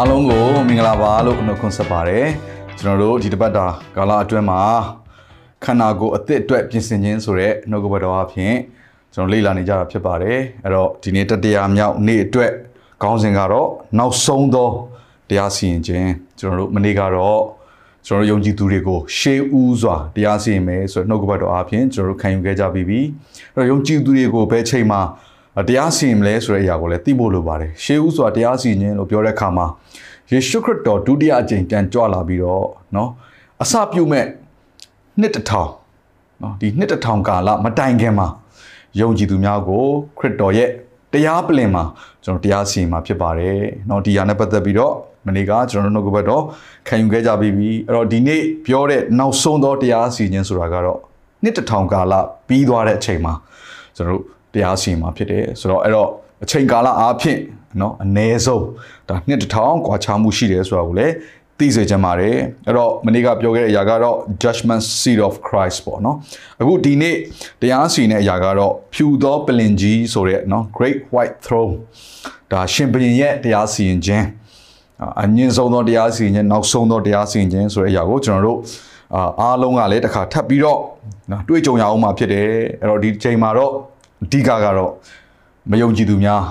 အားလုံးကိုမင်္ဂလာပါလို့နှုတ်ခွန်းဆက်ပါတယ်ကျွန်တော်တို့ဒီတစ်ပတ်တာကာလအတွင်းမှာခန္ဓာကိုယ်အသစ်အတွက်ပြင်ဆင်ခြင်းဆိုတဲ့နှုတ်ကပတ်တော်အဖြစ်ကျွန်တော်လေ့လာနေကြတာဖြစ်ပါတယ်အဲ့တော့ဒီနေ့တတရားမြောက်နေ့အတွက်ခေါင်းစဉ်ကတော့နောက်ဆုံးသောတရားစီရင်ခြင်းကျွန်တော်တို့မနေ့ကတော့ကျွန်တော်တို့ယုံကြည်သူတွေကိုရှေးဦးစွာတရားစီရင်မယ်ဆိုတဲ့နှုတ်ကပတ်တော်အဖြစ်ကျွန်တော်တို့ခံယူခဲ့ကြပြီးပြီအဲ့တော့ယုံကြည်သူတွေကိုဘယ်ချိန်မှာ တရားစီရင်မလဲဆိုတဲ့အရာကိုလည်းသိဖို့လိုပါတယ်ရှေးဦးစွာတရားစီရင်ခြင်းလို့ပြောတဲ့အခါမှာယေရှုခရစ်တော်ဒုတိယအကြိမ်ပြန်ကြွလာပြီးတော့เนาะအစပြုမဲ့နှစ်တစ်ထောင်เนาะဒီနှစ်တစ်ထောင်ကာလမတိုင်ခင်မှာယုံကြည်သူများကိုခရစ်တော်ရဲ့တရားပလင်မှာကျွန်တော်တရားစီရင်မှာဖြစ်ပါတယ်เนาะဒီဟာနဲ့ပတ်သက်ပြီးတော့မနေ့ကကျွန်တော်တို့နှုတ်ကပတ်တော်ခံယူခဲ့ကြပြီးပြီအဲ့တော့ဒီနေ့ပြောတဲ့နောက်ဆုံးသောတရားစီရင်ဆိုတာကတော့နှစ်တစ်ထောင်ကာလပြီးသွားတဲ့အချိန်မှာကျွန်တော်တို့ တရားစီရင်မှာဖြစ်တယ်ဆိုတော့အဲ့တော့အချိန်ကာလအားဖြင့်เนาะအ ਨੇ ဆုံးဒါနှစ်တစ်ထောင်กว่าချမှုရှိတယ်ဆိုတာကိုလည်းသိစေချင်ပါတယ်အဲ့တော့မနေ့ကပြောခဲ့တဲ့အရာကတော့ judgment seat of Christ ပေါ့เนาะအခုဒီနေ့တရားစီရင်တဲ့အရာကတော့ဖြူသောပလင်ကြီးဆိုတဲ့เนาะ great white throne ဒါရှင်ဘုရင်ရဲ့တရားစီရင်ခြင်းအငင်းဆုံးသောတရားစီရင်ခြင်းနောက်ဆုံးသောတရားစီရင်ခြင်းဆိုတဲ့အရာကိုကျွန်တော်တို့အာအားလုံးကလည်းတစ်ခါထပ်ပြီးတော့နော်တွေးကြုံရအောင်မှာဖြစ်တယ်အဲ့တော့ဒီချိန်မှာတော့ အဓိကကတော့မယုံကြည်သူများ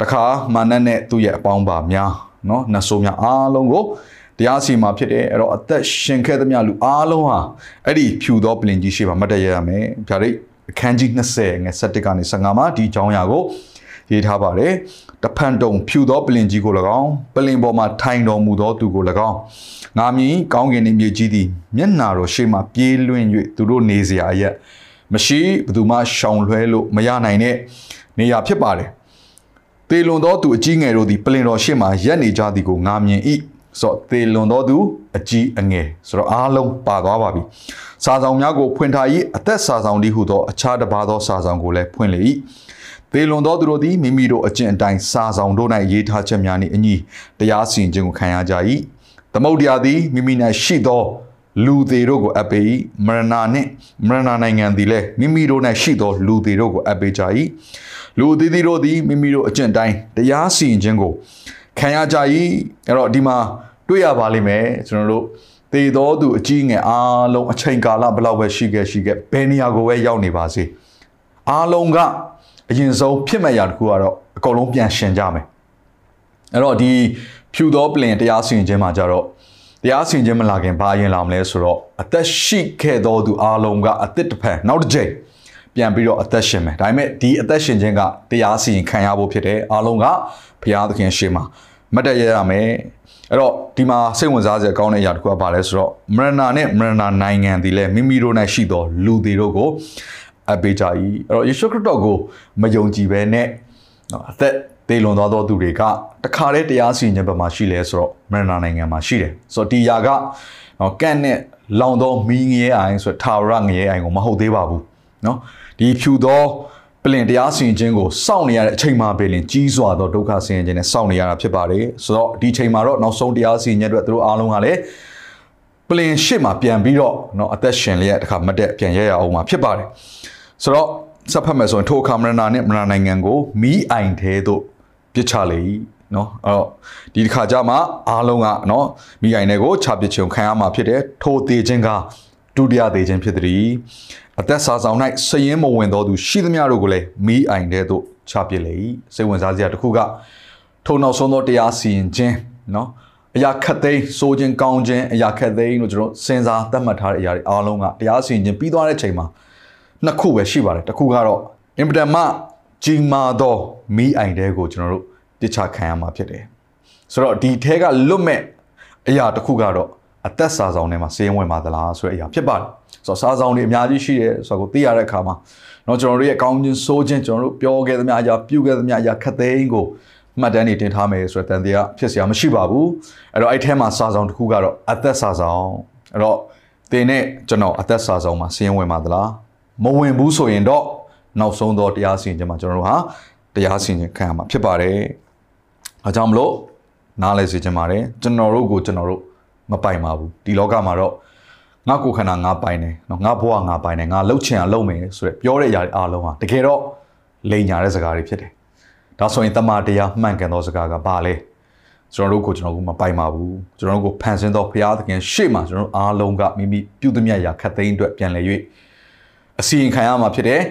တခါမာနနဲ့သူ့ရဲ့အပေါင်းပါများเนาะနတ်ဆိုးများအားလုံးကိုတရားစီမှာဖြစ်တယ်အဲ့တော့အသက်ရှင်ခဲ့သမျှလူအားလုံးဟာအဲ့ဒီဖြူသောပလင်ကြီးရှိပါမတ်တရရမယ်ဗျာဒိတ်အခန်းကြီး20ငယ်7ကနေ15မှာဒီအကြောင်းအရာကိုရေးထားပါတယ်တဖန်တုံဖြူသောပလင်ကြီးကို၎င်းပလင်ပေါ်မှာထိုင်တော်မူသောသူကို၎င်းငါမြင်ကောင်းကင်နှင့်မြေကြီးသည်မျက်နာတော်ရှေ့မှပြေးလွင့်၍သူတို့နေစရာအရက် မရှိဘယ်သူမှရှောင်လွှဲလို့မရနိုင်တဲ့နေရာဖြစ်ပါတယ်သေလွန်သောသူအကြီးငယ်တို့သည်ပလင်တော်ရှေ့မှရက်နေကြသည်ကိုငါမြင်၏ဆိုတော့သေလွန်သောသူအကြီးအငယ်ဆိုတော့အားလုံးပါသွားပါပြီစာဆောင်များကိုဖွင့်ထား၏အသက်စာဆောင်တည်းဟုသောအခြားတစ်ပါးသောစာဆောင်ကိုလည်းဖွင့်လေ၏သေလွန်သောသူတို့သည်မိမိတို့အကျင့်အတိုင်းစာဆောင်တို့၌ရေးထားချက်များနှင့်အညီတရားစီရင်ခြင်းကိုခံရကြ၏သမုဒ္ဒရာသည်မိမိ၌ရှိသော လူသေးတို့ကိုအပ်ပေ၏မရဏနှင့်မရဏနိုင်ငံသည်လည်းမိမိတို့၌ရှိသောလူသေးတို့ကိုအပ်ပေကြ၏လူသေးသေးတို့သည်မိမိတို့အကျင့်တိုင်းတရားစီရင်ခြင်းကိုခံရကြ၏အဲ့တော့ဒီမှာတွေ့ရပါလိမ့်မယ်ကျွန်တော်တို့သေတော်သူအကြီးငယ်အားလုံးအချိန်ကာလဘယ်လောက်ပဲရှိခဲ့ရှိခဲ့ဘယ်နေရာကိုပဲရောက်နေပါစေအားလုံးကအရင်ဆုံးဖြစ်မဲ့ရာတစ်ခုကတော့အကုန်လုံးပြန်ရှင်ကြမယ်အဲ့တော့ဒီဖြူသောပလင်တရားစီရင်ခြင်းမှာကြတော့ တရားစီရင်ခြင်းမလာခင်ဘာအရင်လာမလဲဆိုတော့အသက်ရှိခဲ့သောသူအားလုံးကအသက်တစ်ဖန်နောက်တစ်ကြိမ်ပြန်ပြီးတော့အသက်ရှင်မယ်ဒါပေမဲ့ဒီအသက်ရှင်ခြင်းကတရားစီရင်ခံရဖို့ဖြစ်တယ်အားလုံးကဘုရားသခင်ရှေ့မှာမတ်တရရမယ်အဲ့တော့ဒီမှာစိတ်ဝင်စားစရာကောင်းတဲ့အရာတစ်ခုကဘာလဲဆိုတော့မရဏနဲ့မရဏနိုင်ငံဒီလဲမိမိတို့၌ရှိသောလူတွေတို့ကိုအပေးကြ၏အဲ့တော့ယေရှုခရစ်တော်ကိုမယုံကြည်ဘဲနဲ့နော်အသက် သေလွန်သွားသောသူတွေကတခါတည်းတရားစီရင်ခြင်းဘက်မှာရှိလဲဆိုတော့မရဏနိုင်ငံမှာရှိတယ်ဆိုတော့ဒီຢာကနော်ကန့်နဲ့လောင်သောမီးငရဲအိုင်ဆိုထာဝရငရဲအိုင်ကိုမဟုတ်သေးပါဘူးနော်ဒီဖြူသောပလင်တရားစီရင်ခြင်းကိုစောင့်နေရတဲ့အချိန်မှာပဲလင်ကြီးစွာသောဒုက္ခဆင်းရဲခြင်းနဲ့စောင့်နေရတာဖြစ်ပါတယ်ဆိုတော့ဒီချိန်မှာတော့နောက်ဆုံးတရားစီရင်ခြင်းအတွက်သူတို့အားလုံးကလည်းပလင်ရှစ်မှာပြန်ပြီးတော့เนาะအသက်ရှင်လျက်တခါမတက်ပြန်ရရအောင်မှာဖြစ်ပါတယ်ဆိုတော့စပ်ဖတ်မယ်ဆိုရင်ထိုအခါမရဏနဲ့မရဏနိုင်ငံကိုမီးအိုင်ထဲသို့ ပြစ်ချလေ၏နော်အဲ့တော့ဒီတစ်ခါကျမှအားလုံးကနော်မိအိုင်တွေကိုချပစ်ချုံခံရမှာဖြစ်တယ်ထိုသေးခြင်းကဒုတိယသေးခြင်းဖြစ်သည်အသက်စာဆောင်၌စရင်မဝင်သောသူရှိသမျှတို့ကိုလည်းမိအိုင်တဲ့သို့ချပစ်လေ၏စိတ်ဝင်စားစရာတစ်ခုကထိုနောက်ဆုံးသောတရားစီရင်ခြင်းနော်အရာခက်သိမ်းစိုးခြင်းကောင်းခြင်းအရာခက်သိမ်းလို့ကျွန်တော်စဉ်းစားသတ်မှတ်ထားတဲ့အရာတွေအားလုံးကတရားစီရင်ခြင်းပြီးသွားတဲ့ချိန်မှာနှစ်ခုပဲရှိပါတယ်တစ်ခုကတော့အင်ပဒမ ကြီးမားသောမိအိုင်တဲကိုကျွန်တော်တို့တခြားခံရမှာဖြစ်တယ်ဆိုတော့ဒီထဲကလွတ်မဲ့အရာတစ်ခုကတော့အသက်စာဆောင်ထဲမှာစေးဝင်ပါသလားဆိုတဲ့အရာဖြစ်ပါတယ်ဆိုတော့စာဆောင်တွေအများကြီးရှိတယ်ဆိုတော့ကိုသိရတဲ့အခါမှာเนาะကျွန်တော်တို့ရဲ့ကောင်းခြင်းဆိုးခြင်းကျွန်တော်တို့ပြောခဲ့သမျှအရာပြုခဲ့သမျှအရာခတ်သိမ်းကို မှတ်တမ်းတွေတင်ထားမယ်ဆိုတဲ့တန်တရားဖြစ်เสียမရှိပါဘူးအဲ့တော့အဲ့ထဲမှာစာဆောင်တစ်ခုကတော့အသက်စာဆောင်အဲ့တော့တင်နဲ့ကျွန်တော်အသက်စာဆောင်မှာစီးရင်ဝင်ပါသလားမဝင်ဘူးဆိုရင်တော့ နောက်ဆုံးတော့တရားစီရင်ခြင်းမှာကျွန်တော်တို့ဟာတရားစီရင်ခြင်းခံရမှာဖြစ်ပါတယ်အဲကြောင့်မလို့နားလဲစေချင်ပါတယ်ကျွန်တော်တို့ကိုကျွန်တော်တို့မပိုင်ပါဘူးဒီလောကမှာတော့ငါကိုယ်ခန္ဓာငါပိုင်တယ်နော်ငါဘဝငါပိုင်တယ်ငါလှုပ်ချင်အောင်လုပ်မယ်ဆိုရယ်ပြောတဲ့အရာတွေအားလုံးဟာတကယ်တော့လိန်ညာတဲ့စကားတွေဖြစ်တယ်ဒါဆိုရင်တမန်တရားမှန်ကန်သောစကားကဘာလဲကျွန်တော်တို့ကိုကျွန်တော်တို့မပိုင်ပါဘူးကျွန်တော်တို့ကိုဖန်ဆင်းသောဘုရားသခင်ရှေ့မှာကျွန်တော်တို့အားလုံးကမိမိပြုသမျှရာခတ်သိမ်းအတွက်ပြန်လည်၍အစီရင်ခံရမှာဖြစ်တယ်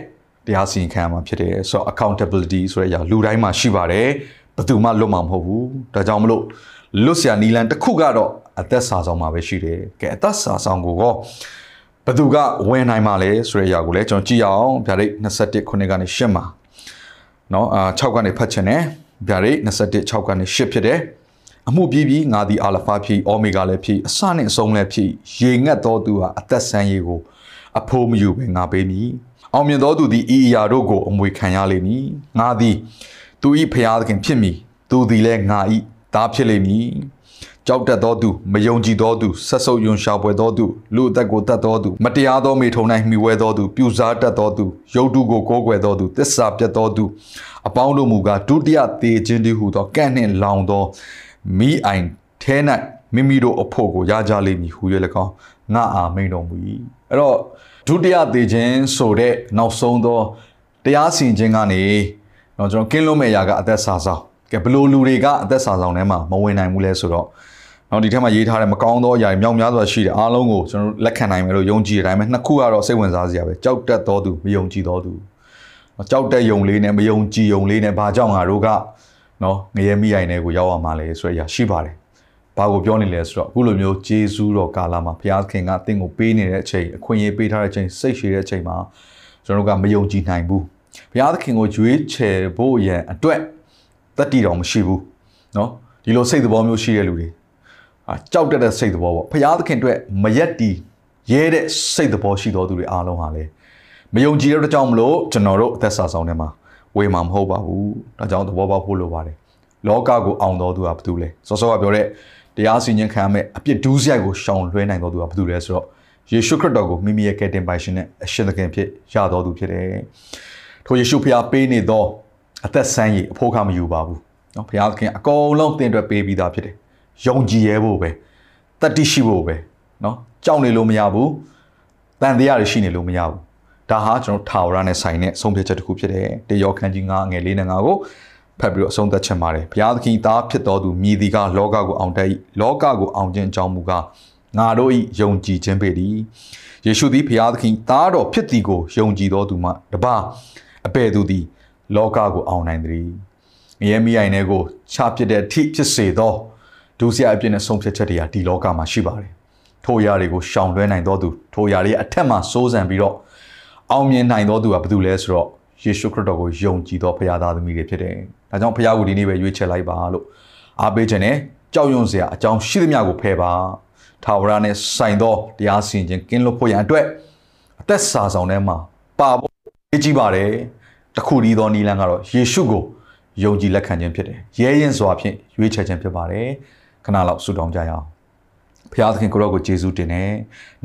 တရားစီရင်ခံရမှာဖြစ်တယ်ဆိုတော့ accountability ဆိုတဲ့အရာလူတိုင်းမှာရှိပါတယ်ဘယ်သူမှလွတ်မှာမဟုတ်ဘူးဒါကြောင့်မလို့လွတ်เสียနီလန်တစ်ခုကတော့အသက်စာဆောင်မှာပဲရှိတယ်ကဲအသက်စာဆောင်ကိုကောဘယ်သူကဝင်နိုင်မှာလဲဆိုတဲ့အရာကိုလည်းကျွန်တော်ကြည့်အောင်ဗျာဒိတ်21ခုနှစ်ကနေ8မှာเนาะအာ6ကနေဖတ်ချင်တယ်ဗျာဒိတ်21 6ကနေ8ဖြစ်တယ်အမှုပြီးပြီးငါသည်အာလဖာဖြစ်အိုမီဂါလည်းဖြစ်အစနှင့်အဆုံးလည်းဖြစ်ရေငတ်သောသူဟာအသက်ဆန်းရေးကိုအဖိုးမယူပဲငါပေးမည် အောင်မြင်သောသူသည်ဤအရာတို့ကိုအမွေခံရလိမ့်မည်ငါသည်သူ၏ဖျားသခင်ဖြစ်မည်သူသည်လည်းငါ၏သားဖြစ်လိမ့်မည်ကြောက်တတ်သောသူမယုံကြည်သောသူဆက်ဆုပ်ယွန်ရှာပွဲသောသူလူအသက်ကိုတတ်သောသူမတရားသောမိထုံ၌မှီဝဲသောသူပြူစားတတ်သောသူရုပ်တုကိုကိုးကွယ်သောသူတစ္ဆာပြတ်သောသူအပေါင်းတို့မူကားဒုတိယသေခြင်းတည်းဟုသောကန့်နှင့်လောင်သောမိအိုင်ထဲ၌မိမိတို့အဖို့ကိုရကြလိမ့်မည်ဟု၍၎င်းငါအာမိန်တော်မူ၏ အဲ့တော့ဒုတိယသေခြင်းဆိုတဲ့နောက်ဆုံးသောတရားစီရင်ခြင်းကနေတော့ကျွန်တော်ကင်းလွတ်မဲ့ရာကအသက်စာဆောင်ကဲဘလို့လူတွေကအသက်စာဆောင်ထဲမှာမဝင်နိုင်ဘူးလဲဆိုတော့နော်ဒီထဲမှာရေးထားတဲ့မကောင်းသောအရာတွေမြောက်များစွာရှိတယ်အားလုံးကိုကျွန်တော်လက်ခံနိုင်မယ်လို့ယုံကြည်တဲ့အတိုင်းပဲနှစ်ခုကတော့စိတ်ဝင်စားစရာပဲကြောက်တတ်သောသူမယုံကြည်သောသူကြောက်တဲ့ယုံလေးနဲ့မယုံကြည်ယုံလေးနဲ့ဘာကြောင့်ငါတို့ကနော်ငရဲမိရိုင်တွေကိုရောက်ရမှာလဲဆိုတဲ့အရာရှိပါတယ် ဘာကိုပြောနေလဲဆိုတော့အခုလိုမျိုးဂျေဇူးတော်ကာလမှာဘုရားခင်ကတင့်ကိုပေးနေတဲ့အချိန်အခွင့်အရေးပေးထားတဲ့အချိန်စိတ်ရှည်တဲ့အချိန်မှာကျွန်တော်တို့ကမယုံကြည်နိုင်ဘူးဘုရားသခင်ကိုကြွေးချယ်ဖို့ရန်အတွက်တတိတော်မရှိဘူးเนาะဒီလိုစိတ်သဘောမျိုးရှိတဲ့လူတွေအာကြောက်တတ်တဲ့စိတ်သဘောပေါ့ဘုရားသခင်အတွက်မရက်တီရဲတဲ့စိတ်သဘောရှိတော်သူတွေအားလုံးဟာလေမယုံကြည်တဲ့ကြောင့်မလို့ကျွန်တော်တို့အသက်စာဆောင်ထဲမှာဝေမှာမဟုတ်ပါဘူးဒါကြောင့်သဘောပေါက်ဖို့လိုပါတယ်လောကကိုအောင်တော်သူကဘာတူလဲစောစောကပြောတဲ့ တရားစီရင်ခံရမယ့်အပြစ်ဒုစရိုက်ကိုရှောင်လွှဲနိုင်တော်သူကဘာလို့လဲဆိုတော့ယေရှုခရစ်တော်ကိုမိမိရဲ့ကယ်တင်ပိုင်ရှင်နဲ့အရှင်သခင်ဖြစ်ရတော်သူဖြစ်တယ်။ထိုယေရှုဖျားပေးနေသောအသက်ဆန်းရည်အဖို့ခမယူပါဘူး။နော်ဖျားသခင်အကုန်လုံးတင်အတွက်ပေးပြီးသားဖြစ်တယ်။ယုံကြည်ရဲဖို့ပဲ။တတိရှိဖို့ပဲ။နော်ကြောက်နေလို့မရဘူး။တန်တရားတွေရှိနေလို့မရဘူး။ဒါဟာကျွန်တော်ထာဝရနဲ့ဆိုင်တဲ့ဆုံးဖြတ်ချက်တစ်ခုဖြစ်တယ်။တေယောခန်းကြီး9ငယ်4နဲ့9ကို ဖတ်ပြီးတော့အဆုံးသတ်ချင်ပါတယ်ဘုရားသခင်သားဖြစ်တော်သူမြည်ဒီကလောကကိုအောင်တတ်၏လောကကိုအောင်ခြင်းအကြောင်းမူကားငါတို့၏ယုံကြည်ခြင်းပေသည်ယေရှုသည်ဘုရားသခင်သားတော်ဖြစ်သည်ကိုယုံကြည်တော်သူမှတပါအပေသူသည်လောကကိုအောင်နိုင်သည်ငရဲမိအိုင်တွေကိုချပစ်တဲ့အထိဖြစ်စေသောဒုစရအပြစ်နဲ့ဆုံးဖြတ်ချက်တွေဟာဒီလောကမှာရှိပါတယ်ထိုအရာတွေကိုရှောင်လွှဲနိုင်တော်သူထိုအရာတွေအထက်မှာစိုးစံပြီးတော့အောင်မြင်နိုင်တော်သူကဘယ်သူလဲဆိုတော့ ယေရှုခရစ်တော်ကိုယုံကြည်သောဘုရားသားသမီးတွေဖြစ်တယ်။ဒါကြောင့်ဘုရားကိုဒီနေ့ပဲရွေးချယ်လိုက်ပါလို့အားပေးခြင်းနဲ့ကြောက်ရွံ့စရာအကြောင်းရှိသမျှကိုဖယ်ပါ။ထာဝရနဲ့ဆိုင်သောတရားစီရင်ခြင်းကင်းလွတ်ဖို့ရန်အတွက်အသက်စာဆောင်ထဲမှာပါဖို့ရေးကြည့်ပါတယ်။တခုတည်းသောနီလန်ကတော့ယေရှုကိုယုံကြည်လက်ခံခြင်းဖြစ်တယ်။ရဲရင်စွာဖြင့်ရွေးချယ်ခြင်းဖြစ်ပါတယ်။ခဏလောက်ဆုတောင်းကြရအောင်။ဖခင်သခင်ကိုရောကိုယေရှုတင်နေ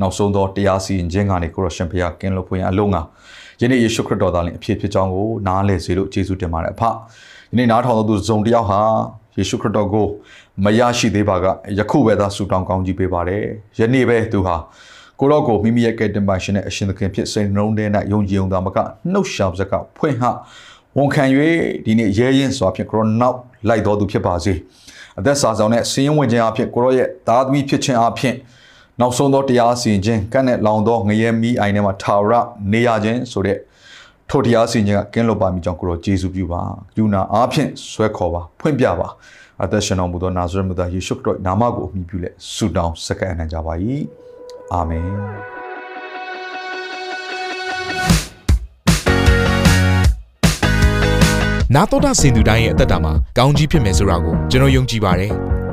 နောက်ဆုံးသောတရားစီရင်ခြင်းကနေကိုရောရှင်ဖခင်ကင်းလို့ဖွင့်အလုံးက ယနေ့ယေရှုခရစ်တော်သားလင်အဖြစ်ဖြစ်ကြောင်းကိုနားလည်စေလို့ယေရှုတင်ပါတယ်အဖယနေ့နားထောင်သောသူဇုံတယောက်ဟာယေရှုခရစ်တော်ကိုမရရှိသေးပါကယခုပဲသာဆုတောင်းကောင်းကြီးပေးပါတယ်ယနေ့ပဲသူဟာကိုရောကိုမိမိရဲ့ကယ်တင်ပါရှင်နဲ့အရှင်သခင်ဖြစ်စိန်နှုံးတဲ့၌ယုံကြည်ုံသာမကနှုတ်ရှာစကားဖွင့်ဟဝန်ခံ၍ဒီနေ့ရဲရင်စွာဖြင့်ကိုရောနောက်လိုက်တော်သူဖြစ်ပါစေအသက်စာဆောင်နဲ့စည်ရင်ဝင်ခြင်းအဖြစ်ကိုရောရဲ့သားသမီးဖြစ်ခြင်းအဖြစ် နောက်ဆုံးသောတရားစီရင်ခြင်းကန့်နဲ့လောင်သောငရဲမီးအိုင်ထဲမှာထာဝရနေရခြင်းဆိုတဲ့ထိုတရားစီရင်ခြင်းကကင်းလွတ်ပါမိကြောင်းကိုရောယေရှုပြုပါယူနာအားဖြင့်ဆွဲခေါ်ပါဖွင့်ပြပါအသက်ရှင်တော်မူသောနာဇရက်မြတ်ယေရှုခရစ်နာမကိုအမိပြုလက်ဆုတောင်းစက္ကန့်အနံ့ကြပါ၏အာမင်နာတော်တာစင်သူတိုင်းရဲ့အသက်တာမှာကောင်းကြီးဖြစ်မယ်ဆိုတာကိုကျွန်တော်ယုံကြည်ပါတယ်။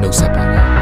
နှုတ်ဆက်ပါတယ်